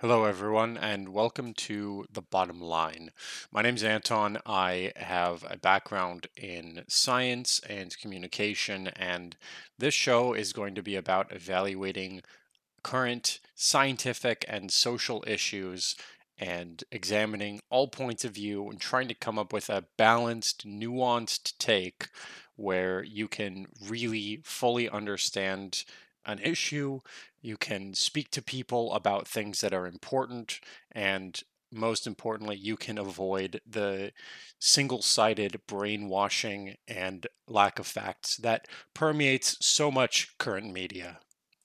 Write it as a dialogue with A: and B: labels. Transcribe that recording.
A: Hello, everyone, and welcome to The Bottom Line. My name is Anton. I have a background in science and communication, and this show is going to be about evaluating current scientific and social issues and examining all points of view and trying to come up with a balanced, nuanced take where you can really fully understand an issue, you can speak to people about things that are important, and most importantly, you can avoid the single sided brainwashing and lack of facts that permeates so much current media.